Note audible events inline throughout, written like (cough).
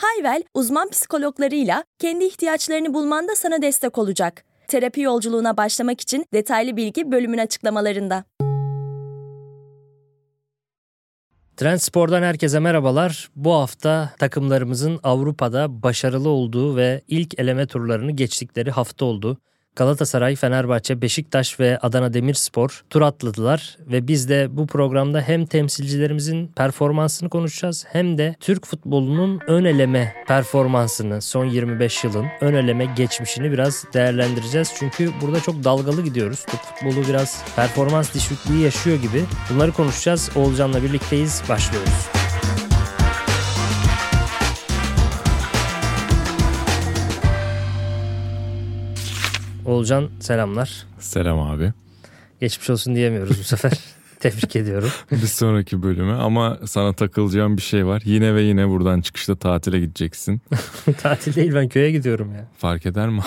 Hayvel, uzman psikologlarıyla kendi ihtiyaçlarını bulmanda sana destek olacak. Terapi yolculuğuna başlamak için detaylı bilgi bölümün açıklamalarında. Trendspor'dan herkese merhabalar. Bu hafta takımlarımızın Avrupa'da başarılı olduğu ve ilk eleme turlarını geçtikleri hafta oldu. Galatasaray, Fenerbahçe, Beşiktaş ve Adana Demirspor tur atladılar ve biz de bu programda hem temsilcilerimizin performansını konuşacağız hem de Türk futbolunun ön eleme performansını son 25 yılın ön eleme geçmişini biraz değerlendireceğiz. Çünkü burada çok dalgalı gidiyoruz. Türk futbolu biraz performans düşüklüğü yaşıyor gibi. Bunları konuşacağız. Oğulcan'la birlikteyiz. Başlıyoruz. Oğulcan selamlar. Selam abi. Geçmiş olsun diyemiyoruz bu sefer. (laughs) Tebrik ediyorum. (laughs) bir sonraki bölüme ama sana takılacağım bir şey var. Yine ve yine buradan çıkışta tatile gideceksin. (laughs) tatil değil ben köye gidiyorum ya. Fark eder mi?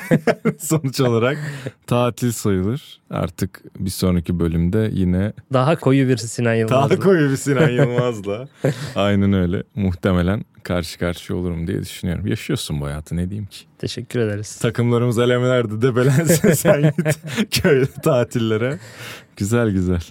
(laughs) Sonuç olarak tatil sayılır. Artık bir sonraki bölümde yine... Daha koyu bir Sinan Yılmaz'la. Daha koyu bir Sinan Yılmaz'la. Aynen öyle. Muhtemelen karşı karşıya olurum diye düşünüyorum. Yaşıyorsun bu hayatı ne diyeyim ki. Teşekkür ederiz. Takımlarımız elemelerde debelensin sen git köyde tatillere. Güzel güzel.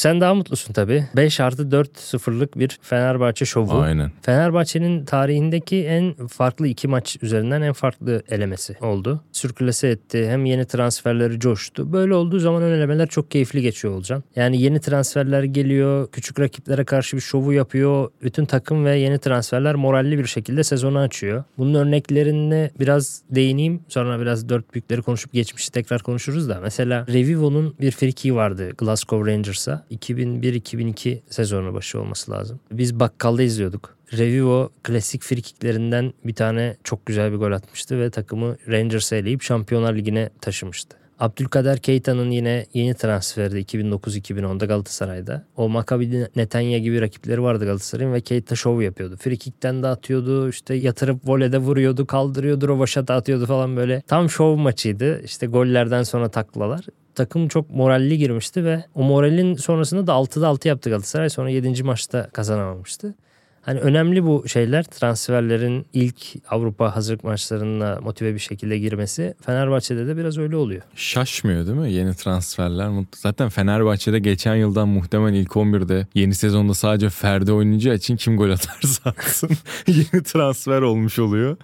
Sen daha mutlusun tabii. 5 artı 4 sıfırlık bir Fenerbahçe şovu. Aynen. Fenerbahçe'nin tarihindeki en farklı iki maç üzerinden en farklı elemesi oldu. Sürkülese etti. Hem yeni transferleri coştu. Böyle olduğu zaman ön elemeler çok keyifli geçiyor olacak. Yani yeni transferler geliyor. Küçük rakiplere karşı bir şovu yapıyor. Bütün takım ve yeni transferler moralli bir şekilde sezonu açıyor. Bunun örneklerine biraz değineyim. Sonra biraz dört büyükleri konuşup geçmişi tekrar konuşuruz da. Mesela Revivo'nun bir friki vardı Glasgow Rangers'a. 2001-2002 sezonu başı olması lazım. Biz bakkalda izliyorduk. Revivo klasik frikiklerinden bir tane çok güzel bir gol atmıştı ve takımı Rangers'e eleyip Şampiyonlar Ligi'ne taşımıştı. Abdülkader Keita'nın yine yeni transferi 2009-2010'da Galatasaray'da. O Maccabi Netanya gibi rakipleri vardı Galatasaray'ın ve Keita şov yapıyordu. Frikikten de atıyordu, işte yatırıp volede vuruyordu, kaldırıyordu, rovaşata atıyordu falan böyle. Tam şov maçıydı. İşte gollerden sonra taklalar takım çok moralli girmişti ve o moralin sonrasında da 6'da 6 yaptı Galatasaray. Sonra 7. maçta kazanamamıştı. Hani önemli bu şeyler transferlerin ilk Avrupa hazırlık maçlarına motive bir şekilde girmesi. Fenerbahçe'de de biraz öyle oluyor. Şaşmıyor değil mi yeni transferler? Zaten Fenerbahçe'de geçen yıldan muhtemelen ilk 11'de yeni sezonda sadece Ferdi oynayacağı için kim gol atarsa (laughs) atsın yeni transfer olmuş oluyor.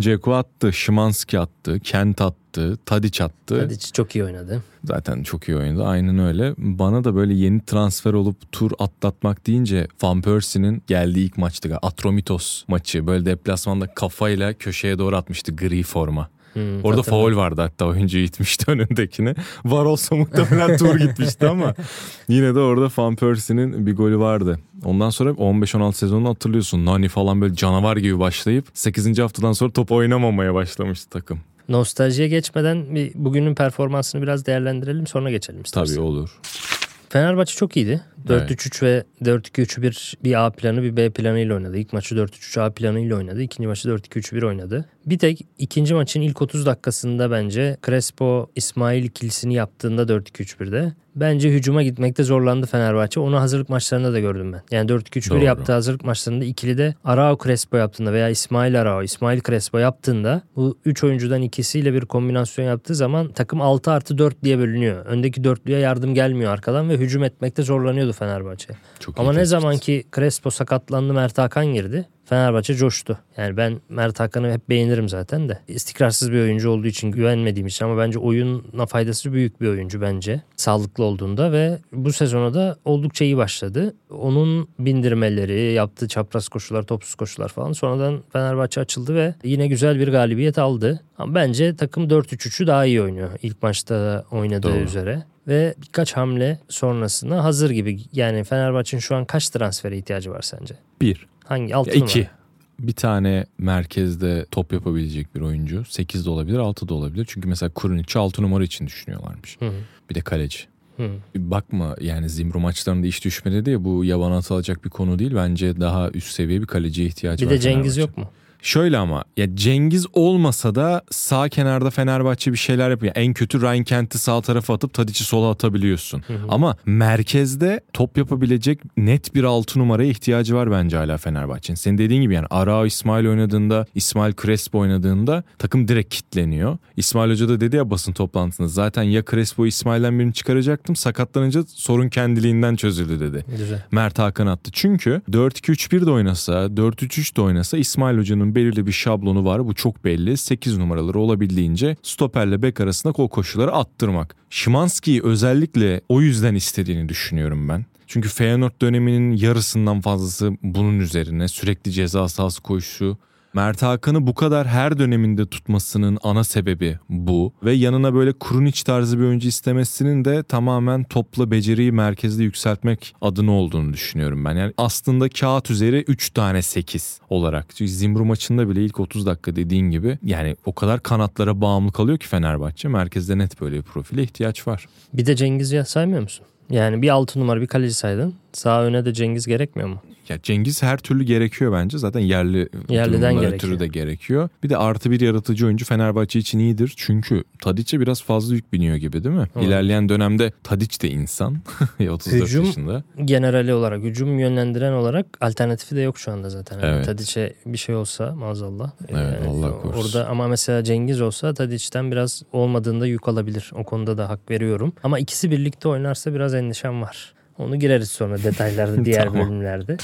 Ceko attı, Şimanski attı, Kent attı attı. Tadic attı. Tadic çok iyi oynadı. Zaten çok iyi oynadı. Aynen öyle. Bana da böyle yeni transfer olup tur atlatmak deyince Van Persie'nin geldiği ilk maçtı. Atromitos maçı. Böyle deplasmanda kafayla köşeye doğru atmıştı gri forma. Hmm, Orada faul vardı hatta oyuncu itmişti (laughs) önündekini. Var olsa muhtemelen tur gitmişti ama (laughs) yine de orada Van Persie'nin bir golü vardı. Ondan sonra 15-16 sezonunu hatırlıyorsun. Nani falan böyle canavar gibi başlayıp 8. haftadan sonra top oynamamaya başlamıştı takım. Nostaljiye geçmeden bir bugünün performansını biraz değerlendirelim sonra geçelim istersen. Tabii olur. Fenerbahçe çok iyiydi. 4-3-3 ve 4-2-3-1 bir A planı bir B planı ile oynadı. İlk maçı 4-3-3 A planı ile oynadı. İkinci maçı 4-2-3-1 oynadı. Bir tek ikinci maçın ilk 30 dakikasında bence Crespo İsmail ikilisini yaptığında 4-2-3-1'de bence hücuma gitmekte zorlandı Fenerbahçe. Onu hazırlık maçlarında da gördüm ben. Yani 4-2-3-1 yaptığı hazırlık maçlarında ikili de Arao Crespo yaptığında veya İsmail Arao, İsmail Crespo yaptığında bu 3 oyuncudan ikisiyle bir kombinasyon yaptığı zaman takım 6 artı 4 diye bölünüyor. Öndeki dörtlüye yardım gelmiyor arkadan ve hücum etmekte zorlanıyordu Fenerbahçe. Çok Ama ne zaman ki Crespo sakatlandı Mert Hakan girdi. Fenerbahçe coştu. Yani ben Mert Hakan'ı hep beğenirim zaten de. İstikrarsız bir oyuncu olduğu için güvenmediğim için ama bence oyuna faydası büyük bir oyuncu bence. Sağlıklı olduğunda ve bu sezona da oldukça iyi başladı. Onun bindirmeleri, yaptığı çapraz koşular, topsuz koşular falan sonradan Fenerbahçe açıldı ve yine güzel bir galibiyet aldı. Ama bence takım 4-3-3'ü daha iyi oynuyor. İlk maçta oynadığı Doğru. üzere ve birkaç hamle sonrasında hazır gibi. Yani Fenerbahçe'nin şu an kaç transfere ihtiyacı var sence? Bir. Hangi? Altı ya iki. bir tane merkezde top yapabilecek bir oyuncu. 8 de olabilir 6 da olabilir. Çünkü mesela Kurunic 6 numara için düşünüyorlarmış. Hı hı. Bir de kaleci. Hı. Bakma yani Zimbro maçlarında iş düşmedi diye bu yaban atılacak bir konu değil. Bence daha üst seviye bir kaleciye ihtiyacı Bir var. de Cengiz yok mu? Şöyle ama ya Cengiz olmasa da sağ kenarda Fenerbahçe bir şeyler yapıyor. En kötü Ryan Kent'i sağ tarafa atıp Tadic'i sola atabiliyorsun. Ama merkezde top yapabilecek net bir altı numaraya ihtiyacı var bence hala Fenerbahçe'nin. Senin dediğin gibi yani Arao İsmail oynadığında, İsmail Crespo oynadığında takım direkt kitleniyor. İsmail Hoca da dedi ya basın toplantısında zaten ya Crespo İsmail'den birini çıkaracaktım sakatlanınca sorun kendiliğinden çözüldü dedi. Güzel. Mert Hakan attı. Çünkü 4-2-3-1 de oynasa, 4-3-3 de oynasa İsmail Hoca'nın belirli bir şablonu var. Bu çok belli. 8 numaraları olabildiğince stoperle bek arasında o koşuları attırmak. Şimanski'yi özellikle o yüzden istediğini düşünüyorum ben. Çünkü Feyenoord döneminin yarısından fazlası bunun üzerine sürekli ceza sahası koşusu. Mert Hakan'ı bu kadar her döneminde tutmasının ana sebebi bu. Ve yanına böyle Krunic tarzı bir oyuncu istemesinin de tamamen topla beceriyi merkezde yükseltmek adına olduğunu düşünüyorum ben. Yani aslında kağıt üzeri 3 tane 8 olarak. Çünkü Zimbru maçında bile ilk 30 dakika dediğin gibi yani o kadar kanatlara bağımlı kalıyor ki Fenerbahçe. Merkezde net böyle bir profile ihtiyaç var. Bir de Cengiz'i saymıyor musun? Yani bir altı numara bir kaleci saydın. Sağ öne de Cengiz gerekmiyor mu? Ya Cengiz her türlü gerekiyor bence. Zaten yerli Yerliden gerekiyor. ötürü de gerekiyor. Bir de artı bir yaratıcı oyuncu Fenerbahçe için iyidir. Çünkü Tadiç'e biraz fazla yük biniyor gibi değil mi? Evet. İlerleyen dönemde Tadiç de insan. (laughs) 34 Hücum- yaşında. Generali olarak, hücum yönlendiren olarak alternatifi de yok şu anda zaten. Yani Evet. Tadiç'e bir şey olsa maazallah. Evet, Allah korusun. Orada ama mesela Cengiz olsa Tadiç'ten biraz olmadığında yük alabilir. O konuda da hak veriyorum. Ama ikisi birlikte oynarsa biraz endişem var. Onu gireriz sonra detaylarda (laughs) diğer Tamam. bölümlerde.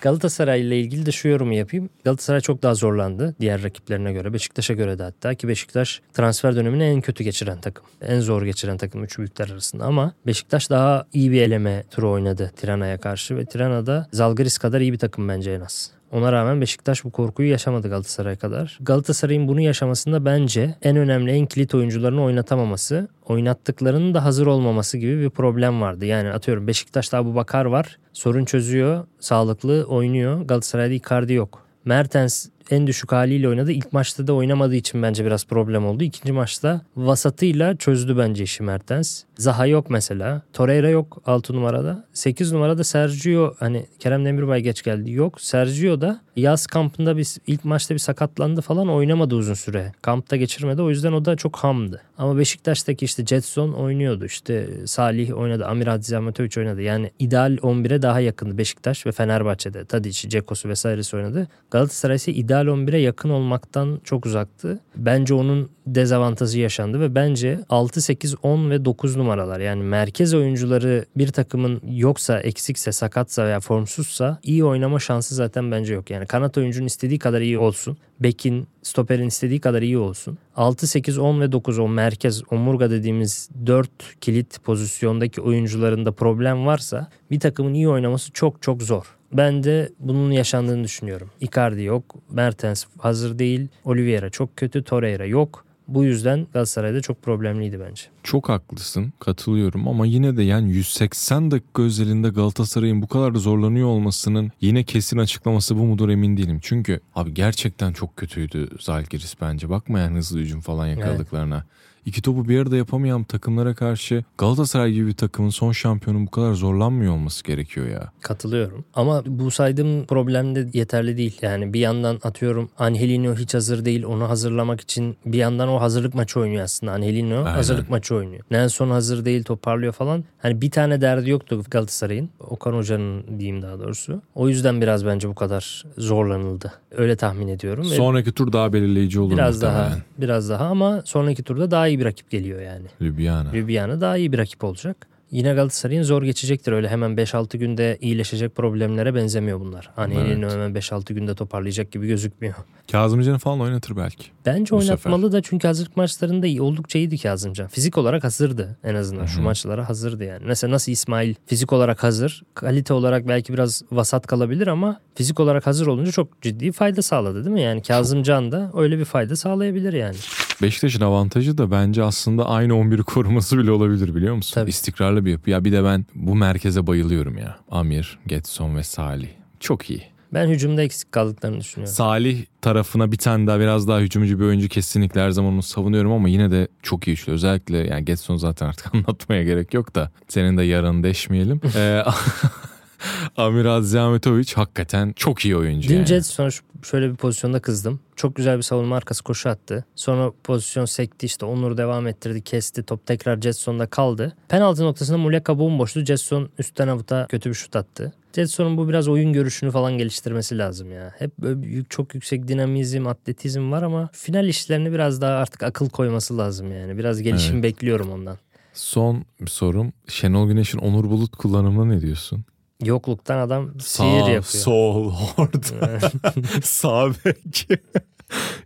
Galatasaray ile ilgili de şu yorumu yapayım. Galatasaray çok daha zorlandı diğer rakiplerine göre. Beşiktaş'a göre de hatta ki Beşiktaş transfer dönemini en kötü geçiren takım. En zor geçiren takım üç büyükler arasında ama Beşiktaş daha iyi bir eleme turu oynadı Tirana'ya karşı ve Tirana'da Zalgiris kadar iyi bir takım bence en az. Ona rağmen Beşiktaş bu korkuyu yaşamadı Galatasaray kadar. Galatasaray'ın bunu yaşamasında bence en önemli en kilit oyuncularını oynatamaması, oynattıklarının da hazır olmaması gibi bir problem vardı. Yani atıyorum Beşiktaş'ta bu Bakar var, sorun çözüyor, sağlıklı oynuyor. Galatasaray'da Icardi yok. Mertens en düşük haliyle oynadı. İlk maçta da oynamadığı için bence biraz problem oldu. İkinci maçta vasatıyla çözdü bence işi Mertens. Zaha yok mesela. Torreira yok 6 numarada. 8 numarada Sergio hani Kerem Demirbay geç geldi. Yok. Sergio da yaz kampında bir ilk maçta bir sakatlandı falan oynamadı uzun süre. Kampta geçirmedi. O yüzden o da çok hamdı. Ama Beşiktaş'taki işte Jetson oynuyordu. İşte Salih oynadı. Amir Hadiz Ahmetoviç oynadı. Yani ideal 11'e daha yakındı Beşiktaş ve Fenerbahçe'de. Tadic, Cekosu vesairesi oynadı. Galatasaray ise ideal 11'e yakın olmaktan çok uzaktı. Bence onun dezavantajı yaşandı ve bence 6, 8, 10 ve 9 numaralar yani merkez oyuncuları bir takımın yoksa, eksikse, sakatsa veya formsuzsa iyi oynama şansı zaten bence yok. Yani kanat oyuncunun istediği kadar iyi olsun. Bekin, stoperin istediği kadar iyi olsun. 6, 8, 10 ve 9 o merkez omurga dediğimiz 4 kilit pozisyondaki oyuncularında problem varsa bir takımın iyi oynaması çok çok zor. Ben de bunun yaşandığını düşünüyorum. Icardi yok, Mertens hazır değil, Oliveira çok kötü, Torreira yok. Bu yüzden Galatasaray'da çok problemliydi bence. Çok haklısın katılıyorum ama yine de yani 180 dakika özelinde Galatasaray'ın bu kadar zorlanıyor olmasının yine kesin açıklaması bu mudur emin değilim. Çünkü abi gerçekten çok kötüydü Zalgiris bence bakmayan hızlı hücum falan yakaladıklarına. İki topu bir arada yapamayan takımlara karşı Galatasaray gibi bir takımın son şampiyonun bu kadar zorlanmıyor olması gerekiyor ya. Katılıyorum. Ama bu saydığım problem de yeterli değil. Yani bir yandan atıyorum Angelino hiç hazır değil. Onu hazırlamak için bir yandan o hazırlık maçı oynuyor aslında. Angelino Aynen. hazırlık maçı oynuyor. Nelson hazır değil toparlıyor falan. Hani bir tane derdi yoktu Galatasaray'ın. Okan Hoca'nın diyeyim daha doğrusu. O yüzden biraz bence bu kadar zorlanıldı. Öyle tahmin ediyorum. Sonraki tur daha belirleyici olur biraz daha biraz daha ama sonraki turda daha iyi bir rakip geliyor yani. Ljubljana. Ljubljana daha iyi bir rakip olacak. Yine Galatasaray'ın zor geçecektir. Öyle hemen 5-6 günde iyileşecek problemlere benzemiyor bunlar. Anelino Evet. hemen 5-6 günde toparlayacak gibi gözükmüyor. Kazımcan'ı falan oynatır belki. Bence Bu oynatmalı da çünkü hazırlık maçlarında iyi, oldukça iyiydi Kazımcan. Fizik olarak hazırdı en azından. Şu Hı hı. maçlara hazırdı yani. Mesela nasıl İsmail fizik olarak hazır. Kalite olarak belki biraz vasat kalabilir ama fizik olarak hazır olunca çok ciddi fayda sağladı değil mi? Yani Kazımcan da öyle bir fayda sağlayabilir yani. Beşiktaş'ın avantajı da bence aslında aynı 11'i koruması bile olabilir biliyor musun? Tabii. İstikrarlı bir yapı. Ya bir de ben bu merkeze bayılıyorum ya. Amir, Getson ve Salih. Çok iyi. Ben hücumda eksik kaldıklarını düşünüyorum. Salih tarafına bir tane daha biraz daha hücumcu bir oyuncu kesinlikle her zaman onu savunuyorum ama yine de çok iyi üçlü. Özellikle yani Getson zaten artık (laughs) anlatmaya gerek yok da senin de yarın deşmeyelim. (laughs) ee, (laughs) Amir Adziametovic hakikaten çok iyi oyuncu. Dün yani. Jetson şöyle bir pozisyonda kızdım. Çok güzel bir savunma arkası koşu attı. Sonra pozisyon sekti işte Onur devam ettirdi kesti. Top tekrar Jetson'da kaldı. Penaltı noktasında Muleka bomboştu. Jetson üstten avuta kötü bir şut attı. Jetson'un bu biraz oyun görüşünü falan geliştirmesi lazım ya. Hep böyle çok yüksek dinamizm, atletizm var ama final işlerini biraz daha artık akıl koyması lazım yani. Biraz gelişim Evet. bekliyorum ondan. Son bir sorum. Şenol Güneş'in Onur Bulut kullanımına ne diyorsun? Yokluktan adam sihir Sağ, yapıyor. sol, orta, (laughs) (laughs) sağ bek.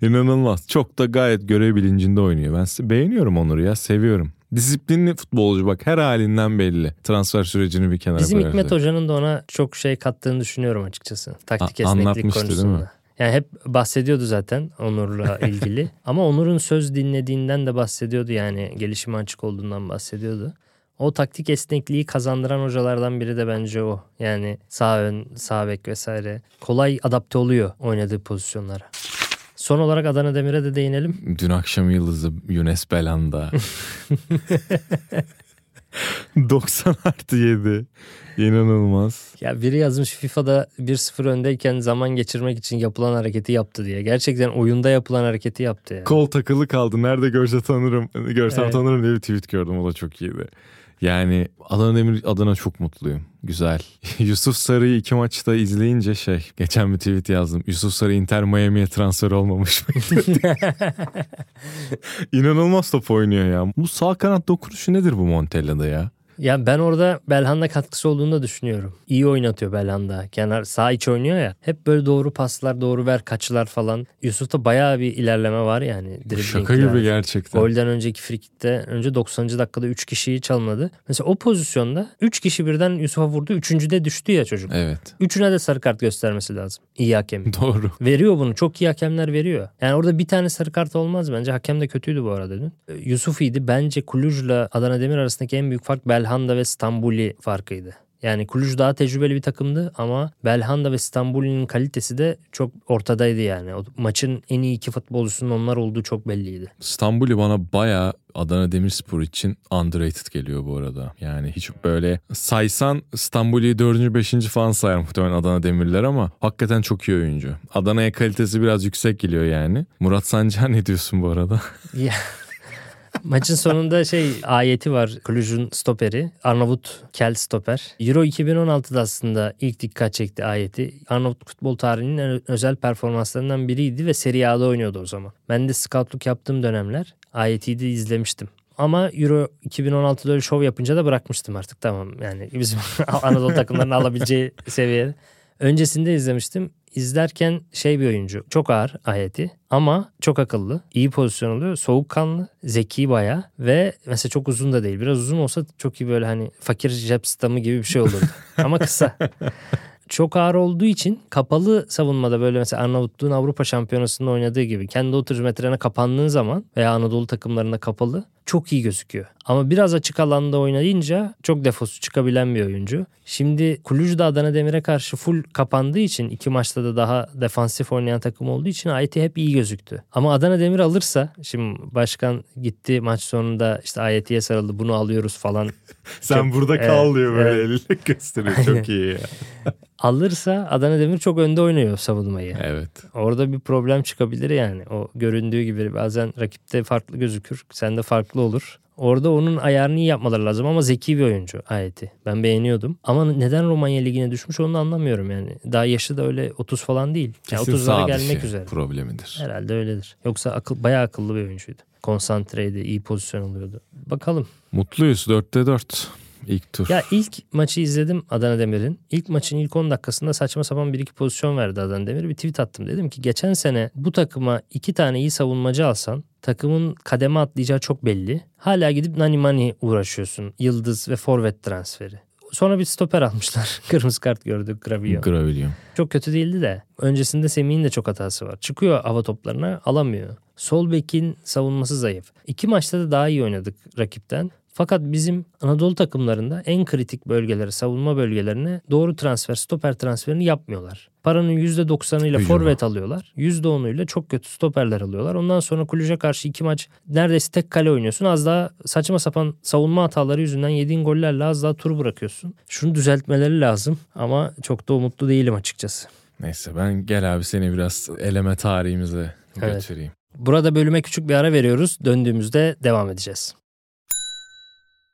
İnanılmaz. Çok da gayet görev bilincinde oynuyor. Ben beğeniyorum Onur'u ya. Seviyorum. Disiplinli futbolcu bak her halinden belli. Transfer sürecini bir kenara Bizim koyarsak. Hikmet Hoca'nın da ona çok şey kattığını düşünüyorum açıkçası. Taktik A- esneklik anlatmıştı değil mi? konusunda. Yani hep bahsediyordu zaten Onur'la (laughs) ilgili. Ama Onur'un söz dinlediğinden de bahsediyordu yani gelişime açık olduğundan bahsediyordu. O taktik esnekliği kazandıran hocalardan biri de bence o. Yani sağ ön, sağ bek vesaire. Kolay adapte oluyor oynadığı pozisyonlara. Son olarak Adana Demir'e de değinelim. Dün akşam yıldızı Younes Belanda. 90 (laughs) artı 7. İnanılmaz. Ya biri yazmış FIFA'da 1-0 öndeyken zaman geçirmek için yapılan hareketi yaptı diye. Gerçekten oyunda yapılan hareketi yaptı yani. Kol takılı kaldı. Nerede görse tanırım. Görsem Evet. tanırım diye bir tweet gördüm. O da çok iyiydi. Yani Adana Demir adına çok mutluyum. Güzel. (laughs) Yusuf Sarı'yı iki maçta izleyince şey geçen bir tweet yazdım. Yusuf Sarı Inter Miami'ye transfer olmamış mı? (laughs) İnanılmaz top oynuyor ya. Bu sağ kanat dokunuşu nedir bu Montella'da ya? Ya ben orada Belhanda katkısı olduğunu da düşünüyorum. İyi oynatıyor Belhanda. Kenar sağ iç oynuyor ya. Hep böyle doğru paslar, doğru ver kaçılar falan. Yusuf'ta bayağı bir ilerleme var yani. Şaka yani. gibi gerçekten. Golden önceki frikikte önce 90. dakikada 3 kişiyi çalmadı. Mesela o pozisyonda 3 kişi birden Yusuf'a vurdu. Üçüncüde düştü ya çocuk. Evet. Üçüne de sarı kart göstermesi lazım. İyi hakem. (laughs) Doğru. Veriyor bunu. Çok iyi hakemler veriyor. Yani orada bir tane sarı kart olmaz bence. Hakem de kötüydü bu arada dün. Yusuf iyiydi. Bence Kuluj'la Adana Demir arasındaki en büyük fark Belhanda ve Stambuli farkıydı. Yani Kuluj daha tecrübeli bir takımdı ama Belhanda ve Stambuli'nin kalitesi de çok ortadaydı yani. O maçın en iyi iki futbolcusunun onlar olduğu çok belliydi. İstanbul'u bana baya Adana Demirspor için underrated geliyor bu arada. Yani hiç böyle saysan İstanbul'u 4. 5. falan sayar muhtemelen Adana Demirler ama hakikaten çok iyi oyuncu. Adana'ya kalitesi biraz yüksek geliyor yani. Murat Sancar ne diyorsun bu arada? Maçın sonunda şey ayeti var Kuluj'un stoperi. Arnavut Kel stoper. Euro 2016'da aslında ilk dikkat çekti ayeti. Arnavut futbol tarihinin özel performanslarından biriydi ve Serie A'da oynuyordu o zaman. Ben de scoutluk yaptığım dönemler ayetiyi de izlemiştim. Ama Euro 2016'da öyle şov yapınca da bırakmıştım artık tamam. Yani bizim (laughs) Anadolu takımlarının alabileceği seviyede. Öncesinde izlemiştim. İzlerken şey bir oyuncu. Çok ağır ayeti ama çok akıllı. iyi pozisyon alıyor. Soğukkanlı, zeki baya ve mesela çok uzun da değil. Biraz uzun olsa çok iyi böyle hani fakir cep stamı gibi bir şey olurdu. (laughs) ama kısa. Çok ağır olduğu için kapalı savunmada böyle mesela Arnavutluğun Avrupa Şampiyonası'nda oynadığı gibi kendi 30 metrene kapandığın zaman veya Anadolu takımlarında kapalı çok iyi gözüküyor. Ama biraz açık alanda oynayınca çok defosu çıkabilen bir oyuncu. Şimdi Kulucu da Adana Demir'e karşı full kapandığı için iki maçta da daha defansif oynayan takım olduğu için Ayeti hep iyi gözüktü. Ama Adana Demir alırsa şimdi başkan gitti maç sonunda işte Ayeti'ye sarıldı bunu alıyoruz falan. (laughs) Sen Çok- burada evet, kal diyor böyle evet. elle gösteriyor. Çok iyi ya. (laughs) Alırsa Adana Demir çok önde oynuyor savunmayı. Evet. Orada bir problem çıkabilir yani. O göründüğü gibi bazen rakipte farklı gözükür. Sende farklı olur. Orada onun ayarını iyi yapmaları lazım ama zeki bir oyuncu ayeti. Ben beğeniyordum. Ama neden Romanya Ligi'ne düşmüş onu da anlamıyorum yani. Daha yaşı da öyle 30 falan değil. Yani Kesin 30'lara sağ gelmek dışı üzere. problemidir. Herhalde öyledir. Yoksa akıl, bayağı akıllı bir oyuncuydu. Konsantreydi, iyi pozisyon alıyordu. Bakalım. Mutluyuz 4'te 4. İlk tur. Ya ilk maçı izledim Adana Demir'in. İlk maçın ilk 10 dakikasında saçma sapan bir iki pozisyon verdi Adana Demir. Bir tweet attım. Dedim ki geçen sene bu takıma iki tane iyi savunmacı alsan takımın kademe atlayacağı çok belli. Hala gidip Nani Mani uğraşıyorsun. Yıldız ve forvet transferi. Sonra bir stoper almışlar. (laughs) Kırmızı kart gördük Gravio. Gravillion. Çok kötü değildi de. Öncesinde Semih'in de çok hatası var. Çıkıyor hava toplarına alamıyor. Sol bekin savunması zayıf. İki maçta da daha iyi oynadık rakipten. Fakat bizim Anadolu takımlarında en kritik bölgeleri, savunma bölgelerine doğru transfer, stoper transferini yapmıyorlar. Paranın %90'ıyla Hücuma. forvet alıyorlar. %10'uyla çok kötü stoperler alıyorlar. Ondan sonra Kulüç'e karşı iki maç neredeyse tek kale oynuyorsun. Az daha saçma sapan savunma hataları yüzünden yediğin gollerle az daha tur bırakıyorsun. Şunu düzeltmeleri lazım ama çok da umutlu değilim açıkçası. Neyse ben gel abi seni biraz eleme tarihimize Evet. götüreyim. Burada bölüme küçük bir ara veriyoruz. Döndüğümüzde devam edeceğiz.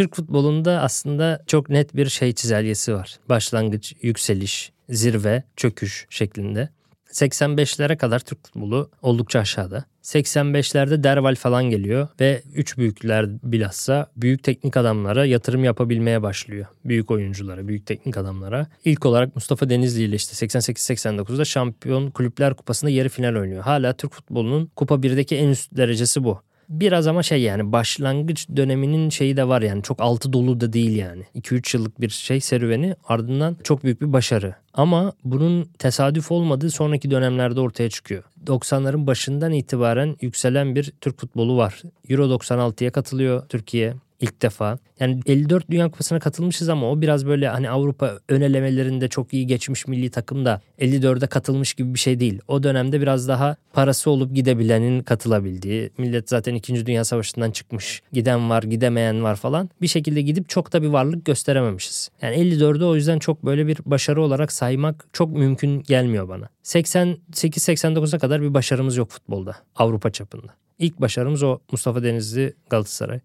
Türk futbolunda aslında çok net bir şey çizelgesi var. Başlangıç, yükseliş, zirve, çöküş şeklinde. 85'lere kadar Türk futbolu oldukça aşağıda. 85'lerde Derval falan geliyor ve üç büyükler bilhassa büyük teknik adamlara yatırım yapabilmeye başlıyor. Büyük oyunculara, büyük teknik adamlara. İlk olarak Mustafa Denizli ile işte 88-89'da Şampiyon Kulüpler Kupası'nda yarı final oynuyor. Hala Türk futbolunun Kupa 1'deki en üst derecesi bu. Biraz ama şey yani başlangıç döneminin şeyi de var yani çok altı dolu da değil yani. 2-3 yıllık bir şey serüveni ardından çok büyük bir başarı. Ama bunun tesadüf olmadığı sonraki dönemlerde ortaya çıkıyor. 90'ların başından itibaren yükselen bir Türk futbolu var. Euro 96'ya katılıyor Türkiye ilk defa. Yani 54 Dünya Kupası'na katılmışız ama o biraz böyle hani Avrupa ön elemelerinde çok iyi geçmiş milli takım da 54'e katılmış gibi bir şey değil. O dönemde biraz daha parası olup gidebilenin katılabildiği. Millet zaten 2. Dünya Savaşı'ndan çıkmış. Giden var, gidemeyen var falan. Bir şekilde gidip çok da bir varlık gösterememişiz. Yani 54'ü o yüzden çok böyle bir başarı olarak saymak çok mümkün gelmiyor bana. 88-89'a kadar bir başarımız yok futbolda. Avrupa çapında. İlk başarımız o Mustafa Denizli Galatasaray.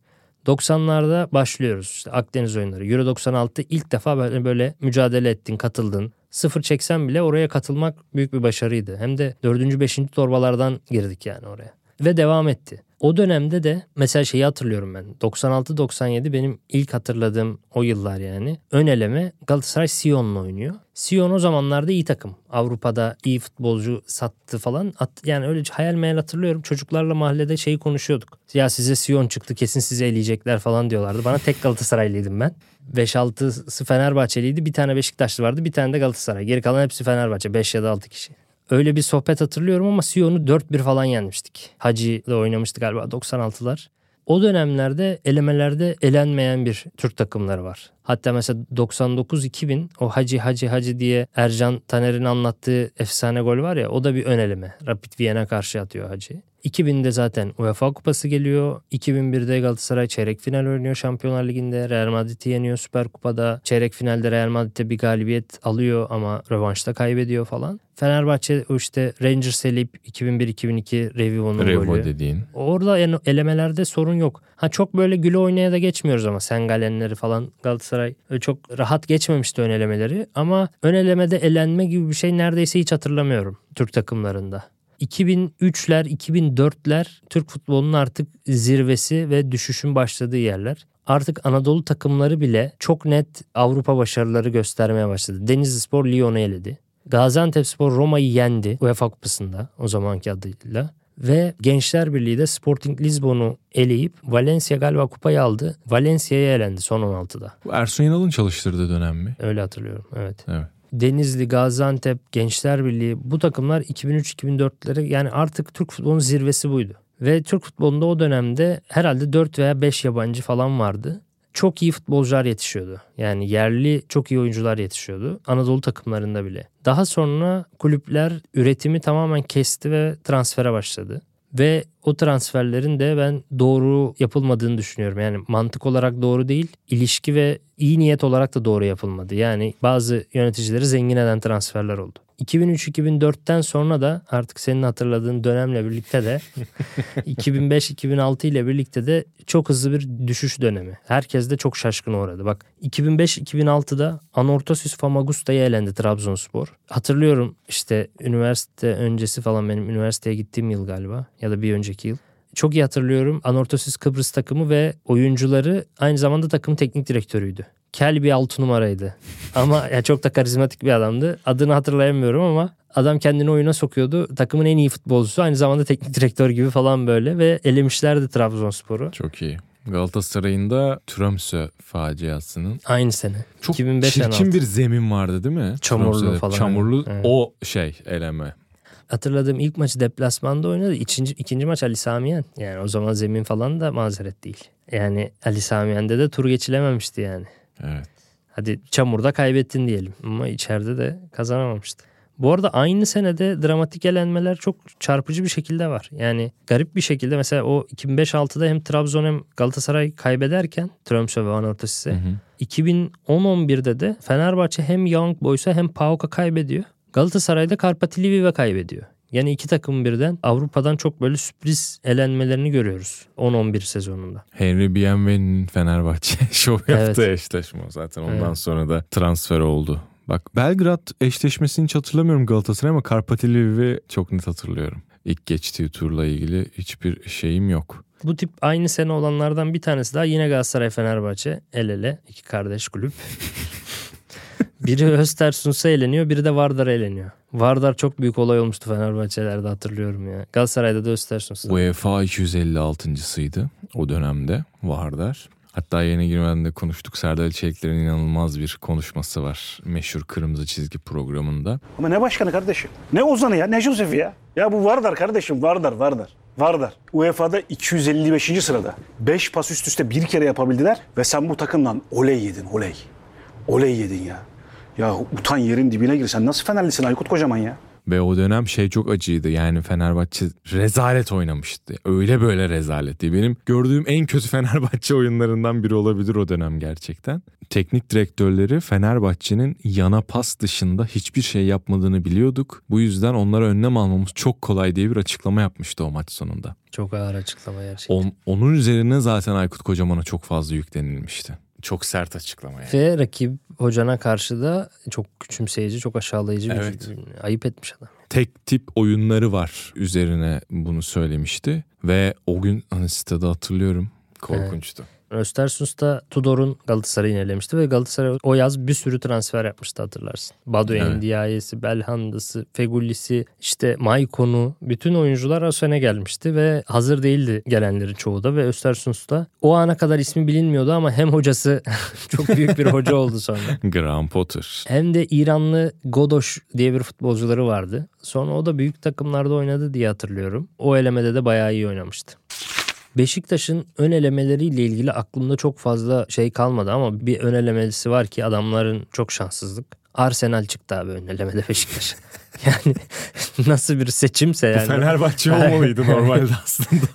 90'larda başlıyoruz. İşte Akdeniz oyunları. Euro 96 ilk defa böyle, böyle mücadele ettin, katıldın. Sıfır çeksen bile oraya katılmak büyük bir başarıydı. Hem de 4. 5. torbalardan girdik yani oraya. Ve devam etti. O dönemde de mesela şeyi hatırlıyorum ben. 96-97 benim ilk hatırladığım o yıllar yani. Ön eleme Galatasaray Sion'la oynuyor. Sion o zamanlarda iyi takım. Avrupa'da iyi futbolcu sattı falan. Yani öyle hayal meyal hatırlıyorum. Çocuklarla mahallede şeyi konuşuyorduk. Ya size Sion çıktı kesin sizi eleyecekler falan diyorlardı. Bana tek Galatasaraylıydım ben. 5-6'sı Fenerbahçeliydi. Bir tane Beşiktaşlı vardı. Bir tane de Galatasaray. Geri kalan hepsi Fenerbahçe. 5 ya da 6 kişi. Öyle bir sohbet hatırlıyorum ama Sion'u 4-1 falan yenmiştik. Hacı ile oynamıştık galiba 96'lar. O dönemlerde elemelerde elenmeyen bir Türk takımları var. Hatta mesela 99-2000 o Hacı Hacı Hacı diye Ercan Taner'in anlattığı efsane gol var ya o da bir ön eleme. Rapid Viyen'e karşı atıyor Hacı. 2000'de zaten UEFA Kupası geliyor. 2001'de Galatasaray çeyrek final oynuyor Şampiyonlar Ligi'nde. Real Madrid'i yeniyor Süper Kupa'da. Çeyrek finalde Real Madrid'de bir galibiyet alıyor ama rövanşta kaybediyor falan. Fenerbahçe işte Rangers eleyip 2001-2002 Revivo'nun Revo golü. dediğin. Orada yani elemelerde sorun yok. Ha çok böyle güle oynaya da geçmiyoruz ama Sengalenleri falan Galatasaray öyle çok rahat geçmemişti ön elemeleri. Ama ön elemede elenme gibi bir şey neredeyse hiç hatırlamıyorum Türk takımlarında. 2003'ler, 2004'ler Türk futbolunun artık zirvesi ve düşüşün başladığı yerler. Artık Anadolu takımları bile çok net Avrupa başarıları göstermeye başladı. Denizli Spor Lyon'u eledi. Gaziantepspor Roma'yı yendi UEFA Kupası'nda o zamanki adıyla. Ve Gençler Birliği de Sporting Lisbon'u eleyip Valencia galiba kupayı aldı. Valencia'ya elendi son 16'da. Bu Ersun Yanal'ın çalıştırdığı dönem mi? Öyle hatırlıyorum evet. Evet. Denizli, Gaziantep, Gençler Birliği bu takımlar 2003-2004'lere yani artık Türk futbolunun zirvesi buydu. Ve Türk futbolunda o dönemde herhalde 4 veya 5 yabancı falan vardı. Çok iyi futbolcular yetişiyordu. Yani yerli çok iyi oyuncular yetişiyordu. Anadolu takımlarında bile. Daha sonra kulüpler üretimi tamamen kesti ve transfere başladı. Ve o transferlerin de ben doğru yapılmadığını düşünüyorum. Yani mantık olarak doğru değil, ilişki ve iyi niyet olarak da doğru yapılmadı. Yani bazı yöneticileri zengin eden transferler oldu. 2003-2004'ten sonra da artık senin hatırladığın dönemle birlikte de (laughs) 2005-2006 ile birlikte de çok hızlı bir düşüş dönemi. Herkes de çok şaşkın uğradı. Bak 2005-2006'da Anorthosis Famagusta'ya elendi Trabzonspor. Hatırlıyorum işte üniversite öncesi falan benim üniversiteye gittiğim yıl galiba ya da bir önceki yıl. Çok iyi hatırlıyorum. Anorthosis Kıbrıs takımı ve oyuncuları aynı zamanda takım teknik direktörüydü. Kel bir altı numaraydı. (laughs) Ama ya çok da karizmatik bir adamdı. Adını hatırlayamıyorum ama adam kendini oyuna sokuyordu. Takımın en iyi futbolcusu aynı zamanda teknik direktör gibi falan böyle ve elemişlerdi Trabzonspor'u. Çok iyi. Galatasaray'ın da Tromsø faciasının Aynı sene. çok 2005 çirkin 16. bir zemin vardı değil mi? Çamurlu Tromsø'de. falan. Çamurlu Evet. o şey eleme. Hatırladığım ilk maçı deplasmanda oynadı. İkinci, ikinci maç Ali Samiyen. Yani o zaman zemin falan da mazeret değil. Yani Ali Samiyen'de de tur geçilememişti yani. Evet. Hadi çamurda kaybettin diyelim ama içeride de kazanamamıştı. Bu arada aynı senede dramatik elenmeler çok çarpıcı bir şekilde var. Yani garip bir şekilde mesela o 2005-6'da hem Trabzon hem Galatasaray kaybederken Tromsø ve hı. 2010-11'de de Fenerbahçe hem Young Boys'a hem PAOK'a kaybediyor. Galatasaray'da Karpati Lviv'e kaybediyor. Yani iki takım birden Avrupa'dan çok böyle sürpriz elenmelerini görüyoruz 10-11 sezonunda. Henry Bienveni'nin Fenerbahçe (laughs) şov yaptığı Evet. eşleşme zaten. Ondan Evet. sonra da transfer oldu. Bak Belgrad eşleşmesini hiç hatırlamıyorum Galatasaray ama Karpati Lviv'i çok net hatırlıyorum. İlk geçtiği turla ilgili hiçbir şeyim yok. Bu tip aynı sene olanlardan bir tanesi daha yine Galatasaray Fenerbahçe el ele iki kardeş kulüp. (laughs) biri Östersund'a eleniyor biri de Vardar'a eleniyor. Vardar çok büyük olay olmuştu Fenerbahçe'lerde hatırlıyorum ya. Galatasaray'da da Östersund'da. UEFA 256.sıydı o dönemde Vardar. Hatta yeni girmeden de konuştuk. Serdar Çelikler'in inanılmaz bir konuşması var. Meşhur Kırmızı Çizgi programında. Ama ne başkanı kardeşim? Ne Ozan'ı ya? Ne Josef'i ya? Ya bu Vardar kardeşim. Vardar, Vardar. Vardar. UEFA'da 255. sırada. 5 pas üst üste bir kere yapabildiler ve sen bu takımdan oley yedin, oley. Oley yedin ya. Ya utan yerin dibine gir. Sen nasıl Fenerlisin Aykut Kocaman ya? Ve o dönem şey çok acıydı. Yani Fenerbahçe rezalet oynamıştı. Öyle böyle rezaletti. Benim gördüğüm en kötü (laughs) Fenerbahçe oyunlarından biri olabilir o dönem gerçekten. Teknik direktörleri Fenerbahçe'nin yana pas dışında hiçbir şey yapmadığını biliyorduk. Bu yüzden onlara önlem almamız çok kolay diye bir açıklama yapmıştı o maç sonunda. Çok ağır açıklama gerçekten. On- onun üzerine zaten Aykut Kocaman'a çok fazla yüklenilmişti. Çok sert açıklama yani. Ve rakip hocana karşı da çok küçümseyici, çok aşağılayıcı bir Evet. ayıp etmiş adam. tek tip oyunları var üzerine bunu söylemişti. Ve o gün hani sitede hatırlıyorum korkunçtu. Östersund'da Tudor'un Galatasaray'ı elemişti ve Galatasaray o yaz bir sürü transfer yapmıştı hatırlarsın. Badu Evet. Endiaye'si, Belhanda'sı, Fegulli'si, işte Maikon'u bütün oyuncular o sene gelmişti ve hazır değildi gelenlerin çoğu da ve Östersund'da o ana kadar ismi bilinmiyordu ama hem hocası (laughs) çok büyük bir hoca oldu sonra. (laughs) Graham Potter. Hem de İranlı Godoş diye bir futbolcuları vardı. Sonra o da büyük takımlarda oynadı diye hatırlıyorum. O elemede de bayağı iyi oynamıştı. Beşiktaş'ın ön elemeleriyle ilgili aklımda çok fazla şey kalmadı ama bir ön elemesi var ki adamların çok şanssızlık. Arsenal çıktı abi ön elemede Beşiktaş. (laughs) yani nasıl bir seçimse yani. Fenerbahçe (laughs) olmalıydı normalde aslında.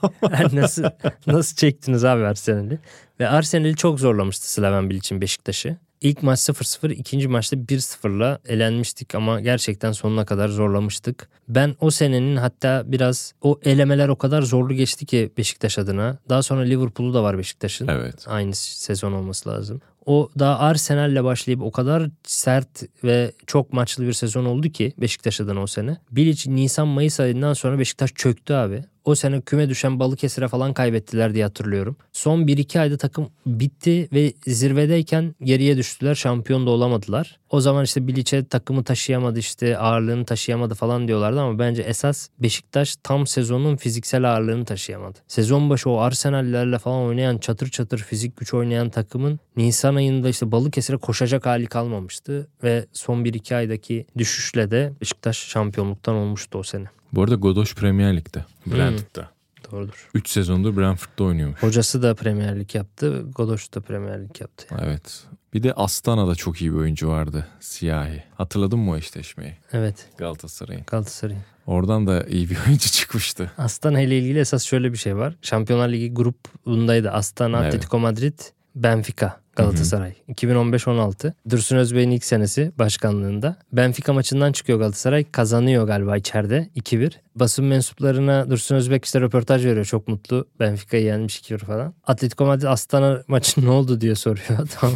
(laughs) nasıl nasıl çektiniz abi Arsenal'i? Ve Arsenal'i çok zorlamıştı Slaven Bilic'in Beşiktaş'ı. İlk maç 0-0, ikinci maçta 1-0'la elenmiştik ama gerçekten sonuna kadar zorlamıştık. Ben o senenin hatta biraz o elemeler o kadar zorlu geçti ki Beşiktaş adına. Daha sonra Liverpool'u da var Beşiktaş'ın. evet. Aynı sezon olması lazım. O daha Arsenal'le başlayıp o kadar sert ve çok maçlı bir sezon oldu ki Beşiktaş adına o sene. Bilic Nisan-Mayıs ayından sonra Beşiktaş çöktü abi. O sene küme düşen Balıkesir'e falan kaybettiler diye hatırlıyorum. Son 1-2 ayda takım bitti ve zirvedeyken geriye düştüler. Şampiyon da olamadılar. O zaman işte Bilic'e takımı taşıyamadı işte ağırlığını taşıyamadı falan diyorlardı ama bence esas Beşiktaş tam sezonun fiziksel ağırlığını taşıyamadı. Sezon başı o Arsenal'lerle falan oynayan çatır çatır fizik güç oynayan takımın Nisan ayında işte Balıkesir'e koşacak hali kalmamıştı ve son 1-2 aydaki düşüşle de Beşiktaş şampiyonluktan olmuştu o sene. Bu arada Godoş Premier Lig'de. Brentford'da. Doğrudur. 3 sezondur Brentford'da oynuyormuş. Hocası da Premier Lig yaptı. Godoş da Premier Lig yaptı. Evet. Bir de Astana'da çok iyi bir oyuncu vardı. Siyahi. Hatırladın mı o eşleşmeyi? Evet Galatasaray'ın. Galatasaray. Oradan da iyi bir (laughs) oyuncu çıkmıştı. Astana ile ilgili esas şöyle bir şey var. Şampiyonlar Ligi grubundaydı. Astana, Evet. Atletico Madrid, Benfica, Galatasaray. 2015-16. Dursun Özbey'in ilk senesi başkanlığında. Benfica maçından çıkıyor Galatasaray. Kazanıyor galiba içeride 2-1. Basın mensuplarına Dursun Özbek işte röportaj veriyor. Çok mutlu. Benfica'yı yenmiş 2-1 falan. Atletico Madrid Astana maçı ne oldu diye soruyor (laughs) adam.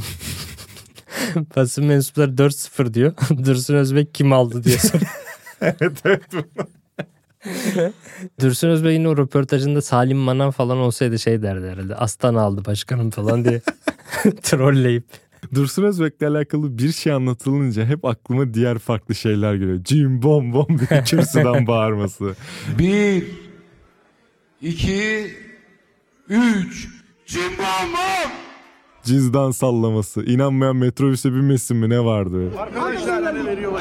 Basın mensupları 4-0 diyor. (laughs) Dursun Özbek kim aldı diye soruyor. (laughs) evet evet. Dursun Özbey'in o röportajında Salim Manan falan olsaydı şey derdi herhalde. Aslan aldı başkanım falan diye (laughs) trolleyip. Dursun Özbek'le alakalı bir şey anlatılınca hep aklıma diğer farklı şeyler geliyor. Cim bom bom bir (laughs) kürsüden bağırması. Bir, iki, üç. Cimbombo! Cizdan sallaması. İnanmayan metrobüse binmesin mi ne vardı? Arkadaşlar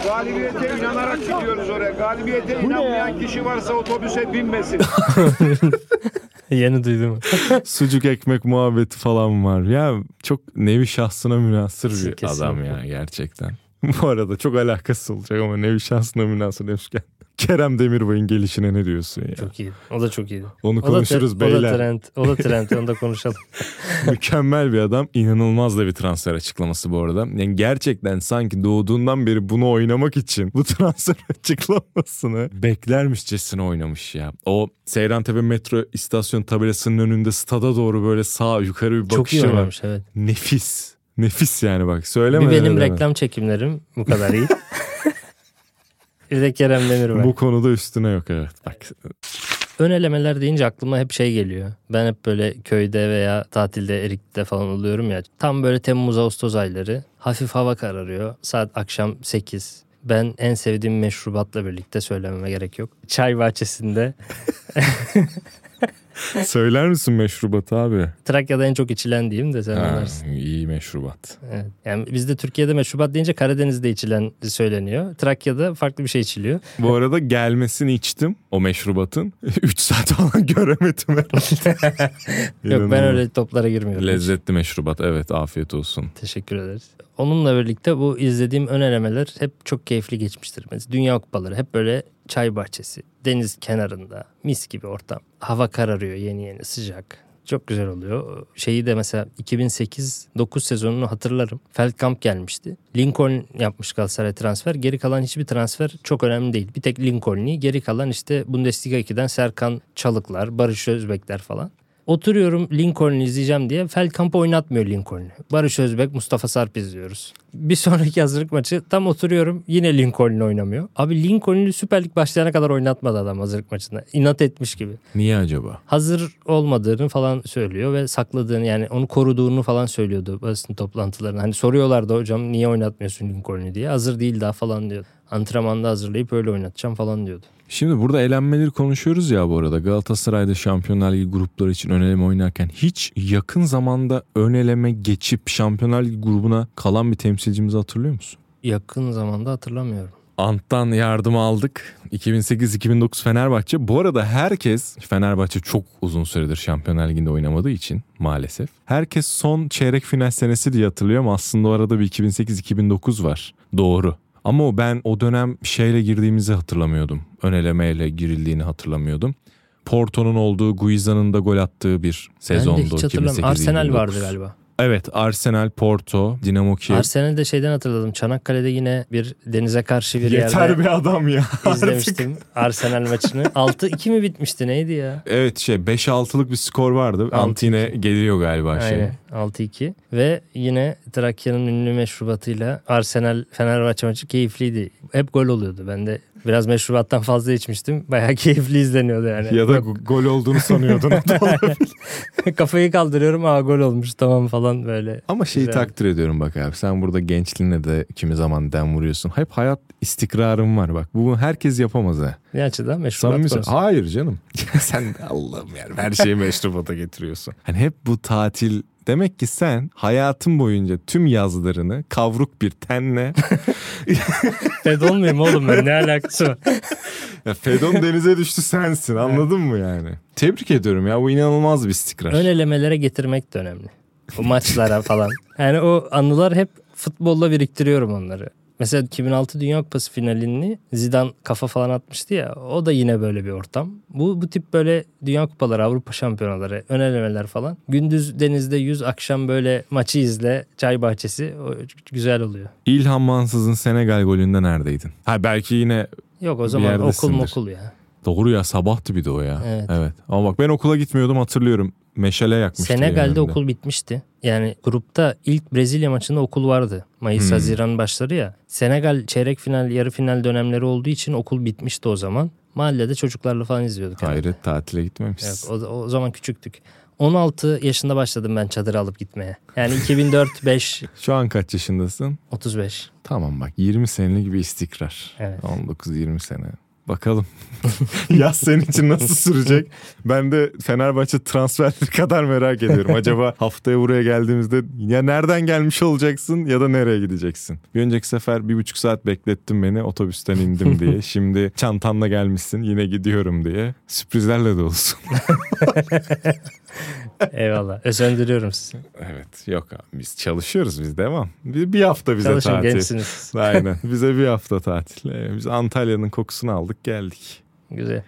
galibiyete inanarak gidiyoruz oraya. Galibiyete inanmayan kişi varsa otobüse binmesin. (laughs) Yeni duydum. (laughs) Sucuk ekmek muhabbeti falan var. Ya çok nevi şahsına münasır bir Kesinlikle. adam ya gerçekten. (laughs) Bu arada çok alakası olacak ama nevi şahsına münasır demişken. (laughs) Kerem Demirbay'ın gelişine ne diyorsun ya? Çok iyi. O da çok iyi. Onu O da, konuşuruz tre- o da beyler. trend. O da trend. Onu da konuşalım. (laughs) Mükemmel bir adam. İnanılmaz da bir transfer açıklaması bu arada. Yani gerçekten sanki doğduğundan beri bunu oynamak için bu transfer açıklamasını beklermişçesine oynamış ya. O Seyrantepe metro istasyon tabelasının önünde stada doğru böyle sağ yukarı bir çok iyi bakışı var. oynamış evet. Nefis. (laughs) Nefis yani bak. Söyleme. Bir benim reklam çekimlerim bu kadar iyi. (laughs) bir de Kerem Demirbay. Bu konuda üstüne yok evet. Bak Ön elemeler deyince aklıma hep şey geliyor. Ben hep böyle köyde veya tatilde Erik'te falan oluyorum ya. Tam böyle Temmuz Ağustos ayları. Hafif hava kararıyor. Saat akşam 8. Ben en sevdiğim meşrubatla birlikte söylememe gerek yok. Çay bahçesinde. (laughs) (laughs) söyler misin meşrubat abi? Trakya'da en çok içilen diyeyim de sen Ha, anlarsın. iyi meşrubat. Evet. Yani bizde Türkiye'de meşrubat deyince Karadeniz'de içilen söyleniyor. Trakya'da farklı bir şey içiliyor. Bu arada gelmesini içtim o meşrubatın. (laughs) 3 saat falan (laughs) göremedim herhalde. Yok ben öyle toplara girmiyorum. Lezzetli meşrubat evet afiyet olsun. Teşekkür ederiz. Onunla birlikte bu izlediğim ön elemeler hep çok keyifli geçmiştir. Mesela Dünya Kupaları hep böyle çay bahçesi, deniz kenarında, mis gibi ortam. Hava kararıyor yeni yeni sıcak. Çok güzel oluyor. Şeyi de mesela 2008-9 sezonunu hatırlarım. Feldkamp gelmişti. Lincoln yapmış Galatasaray transfer. Geri kalan hiçbir transfer çok önemli değil. Bir tek Lincoln'i. Geri kalan işte Bundesliga 2'den Serkan Çalıklar, Barış Özbekler falan. Oturuyorum Lincoln'u izleyeceğim diye Feldkamp oynatmıyor Lincoln'u. Barış Özbek, Mustafa Sarp izliyoruz. Bir sonraki hazırlık maçı tam oturuyorum yine Lincoln'u oynamıyor. Abi Lincoln'u Süper Lig başlayana kadar oynatmadı adam hazırlık maçında. İnat etmiş gibi. Niye acaba? Hazır olmadığını falan söylüyor ve sakladığını yani onu koruduğunu falan söylüyordu basın toplantılarında. Hani soruyorlardı hocam niye oynatmıyorsun Lincoln'u diye. Hazır değil daha falan diyordu. Antrenmanda hazırlayıp öyle oynatacağım falan diyordu. Şimdi burada elenmeleri konuşuyoruz ya bu arada. Galatasaray'da Şampiyonlar Ligi grupları için ön eleme oynarken hiç yakın zamanda ön eleme geçip Şampiyonlar Ligi grubuna kalan bir temsilcimizi hatırlıyor musun? Yakın zamanda hatırlamıyorum. Ant'tan yardım aldık. 2008-2009 Fenerbahçe. Bu arada herkes Fenerbahçe çok uzun süredir Şampiyonlar Ligi'nde oynamadığı için maalesef. Herkes son çeyrek final senesi diye hatırlıyor ama aslında o arada bir 2008-2009 var. Doğru. Ama ben o dönem şeyle girdiğimizi hatırlamıyordum. Ön elemeyle girildiğini hatırlamıyordum. Porto'nun olduğu, Guiza'nın da gol attığı bir ben sezondu. de hiç hatırlamıyorum. Arsenal 2008-2009. vardı galiba. Evet Arsenal, Porto, Dinamo Kiev. Arsenal'de şeyden hatırladım. Çanakkale'de yine bir denize karşı bir Yeter yerde be adam ya. (laughs) izlemiştim Arsenal maçını. (laughs) 6-2 mi bitmişti neydi ya? Evet şey 5-6'lık bir skor vardı. 6-2. Antine geliyor galiba şey. Aynen 6-2 ve yine Trakya'nın ünlü meşrubatıyla Arsenal Fenerbahçe maçı keyifliydi. Hep gol oluyordu. Ben de biraz meşrubattan fazla içmiştim. Bayağı (laughs) keyifli izleniyordu yani. Ya da go- gol olduğunu sanıyordun. (laughs) Kafayı kaldırıyorum aa gol olmuş tamam falan böyle. Ama şeyi Güzel. takdir ediyorum bak abi. Sen burada gençliğine de kimi zaman dem vuruyorsun. Hep hayat istikrarın var bak. Bunu herkes yapamaz ha. Ne açıdan meşrubat Samimi konusu. Hayır canım. (laughs) sen Allah'ım yani her şeyi meşrubata getiriyorsun. Hani hep bu tatil Demek ki sen hayatın boyunca tüm yazlarını kavruk bir tenle (laughs) Fed olmayayım oğlum ben ne alakası var? ya Fedon denize düştü sensin anladın mı yani? Tebrik ediyorum ya bu inanılmaz bir istikrar. Ön elemelere getirmek de önemli. O maçlara falan. Yani o anılar hep futbolla biriktiriyorum onları. Mesela 2006 Dünya Kupası finalini Zidane kafa falan atmıştı ya. O da yine böyle bir ortam. Bu bu tip böyle Dünya Kupaları, Avrupa Şampiyonaları, ön elemeler falan. Gündüz denizde yüz, akşam böyle maçı izle, çay bahçesi. O güzel oluyor. İlhan Mansız'ın Senegal golünde neredeydin? Ha belki yine Yok o zaman okul mokul ya. doğru ya sabahtı bir de o ya. Evet. Ama bak ben okula gitmiyordum hatırlıyorum. Meşale yakmıştı. Senegal'de önümde. okul bitmişti. Yani grupta ilk Brezilya maçında okul vardı. Mayıs Hmm. Haziran başları ya. Senegal çeyrek final yarı final dönemleri olduğu için okul bitmişti o zaman. Mahallede çocuklarla falan izliyorduk. herhalde. Hayret tatile gitmemişsin. Evet, o, o zaman küçüktük. 16 yaşında başladım ben çadır alıp gitmeye. Yani 2004 5 (laughs) Şu an kaç yaşındasın? 35. Tamam bak 20 senelik bir istikrar. Evet. 19-20 sene. Bakalım (laughs) yaz senin için nasıl sürecek? Ben de Fenerbahçe transferleri (laughs) kadar merak ediyorum. Acaba haftaya buraya geldiğimizde ya nereden gelmiş olacaksın ya da nereye gideceksin? Bir önceki sefer bir buçuk saat beklettin beni otobüsten indim diye. (laughs) Şimdi çantanla gelmişsin yine gidiyorum diye. Sürprizlerle de olsun. Eyvallah. Özendiriyorum sizi. evet yok abi biz çalışıyoruz biz devam. Bir, bir hafta bize Çalışın tatil. gençsiniz. (laughs) Aynen bize bir hafta tatil. Ee, Biz Antalya'nın kokusunu aldık geldik. Güzel.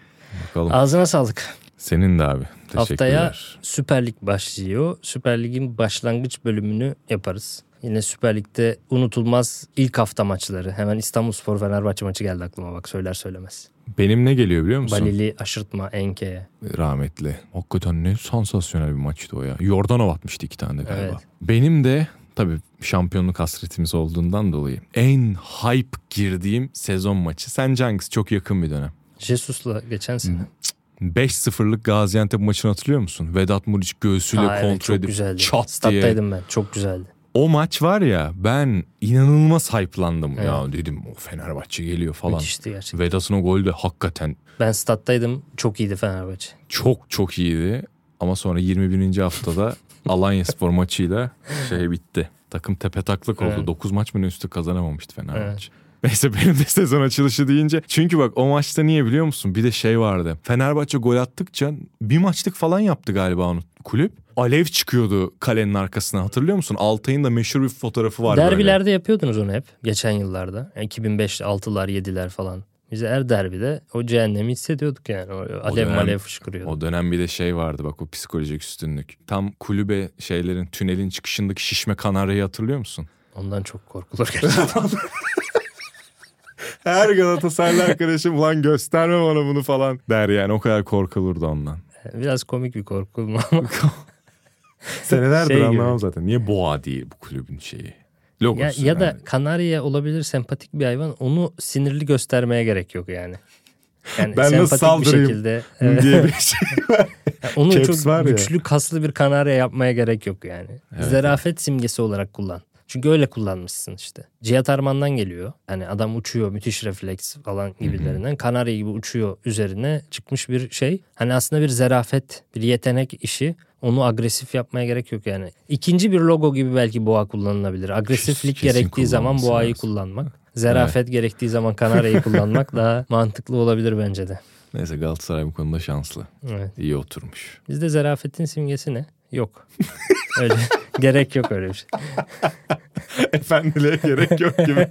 Bakalım. Ağzına sağlık. Senin de abi. Teşekkürler. Haftaya Süper Lig başlıyor. Süper Lig'in başlangıç bölümünü yaparız. Yine Süper Lig'de unutulmaz ilk hafta maçları. Hemen İstanbulspor Fenerbahçe maçı geldi aklıma bak söyler söylemez. Benim ne geliyor biliyor musun? Balili aşırtma Enke. Rahmetli. Hakikaten ne sansasyonel bir maçtı o ya. Yordanov atmıştı iki tane de galiba. Evet. Benim de tabii şampiyonluk hasretimiz olduğundan dolayı en hype girdiğim sezon maçı. Sence hangisi? Çok yakın bir dönem. Jesus'la geçen sene. 5-0'lık Gaziantep maçını hatırlıyor musun? Vedat Muriç göğsüyle Ha, evet, kontrol çok edip güzeldi. çat diye. Stat'taydım ben. Çok güzeldi. O maç var ya ben inanılmaz hype'landım. Evet. Ya dedim o Fenerbahçe geliyor falan. Müthişti gerçekten. Vedat'ın o golü de hakikaten Ben stat'taydım. Çok iyiydi Fenerbahçe. çok çok iyiydi. Ama sonra 21. haftada (laughs) Alanya Spor maçıyla şey bitti. Takım tepe taklak oldu. Evet. 9 maç mı üstü kazanamamıştı Fenerbahçe. Neyse benim de sezon açılışı deyince. Çünkü bak o maçta niye biliyor musun? Bir de şey vardı. Fenerbahçe gol attıkça bir maçlık falan yaptı galiba onu kulüp. Alev çıkıyordu kalenin arkasına hatırlıyor musun? Altay'ın da meşhur bir fotoğrafı var böyle. Derbilerde yapıyordunuz onu hep. Geçen yıllarda. Yani 2005, 6'lar, 7'ler falan. Biz her derbide o cehennemi hissediyorduk yani. O alev dönem- malev fışkırıyordu. O dönem bir de şey vardı bak o psikolojik üstünlük. Tam kulübe şeylerin tünelin çıkışındaki şişme kanaryayı hatırlıyor musun? Ondan çok korkulur gerçekten. (laughs) Her Galatasaraylı arkadaşım ulan gösterme bana bunu falan der yani o kadar korkulurdu ondan. Biraz komik bir korku ama. (laughs) Senelerdir Şey gibi. anlamam zaten. Niye boğa değil bu kulübün şeyi? Logosu. ya, ya da yani. kanarya olabilir sempatik bir hayvan. Onu sinirli göstermeye gerek yok yani. Yani Ben nasıl saldırayım bir şekilde. (laughs) Diye bir şey var. Onu Caps çok var ya. güçlü kaslı bir kanarya yapmaya gerek yok yani. Evet. Zarafet simgesi olarak kullan. Çünkü öyle kullanmışsın işte. Cihat Arman'dan geliyor. Hani adam uçuyor müthiş refleks falan gibilerinden. Kanarya gibi uçuyor üzerine çıkmış bir şey. Hani aslında bir zarafet, bir yetenek işi. Onu agresif yapmaya gerek yok yani. İkinci bir logo gibi belki boğa kullanılabilir. Agresiflik Kesin gerektiği zaman boğayı lazım. kullanmak. Zarafet gerektiği zaman kanaryayı (laughs) kullanmak daha mantıklı olabilir bence de. Neyse Galatasaray bu konuda şanslı. Evet. İyi oturmuş. Bizde zarafetin simgesi ne? Yok. (laughs) Öyle. Gerek yok öyle bir şey. (laughs) Efendiliğe gerek yok gibi. (laughs)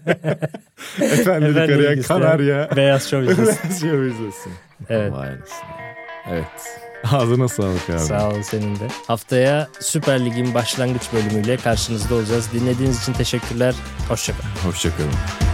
Efendilik arayan isteyen kanarya. Beyaz şov izlesin. (laughs) şey izlesin. Evet. Evet. Ağzına sağlık abi. Sağ ol senin de. Haftaya Süper Lig'in başlangıç bölümüyle karşınızda olacağız. Dinlediğiniz için teşekkürler. Hoşçakalın. Hoşçakalın.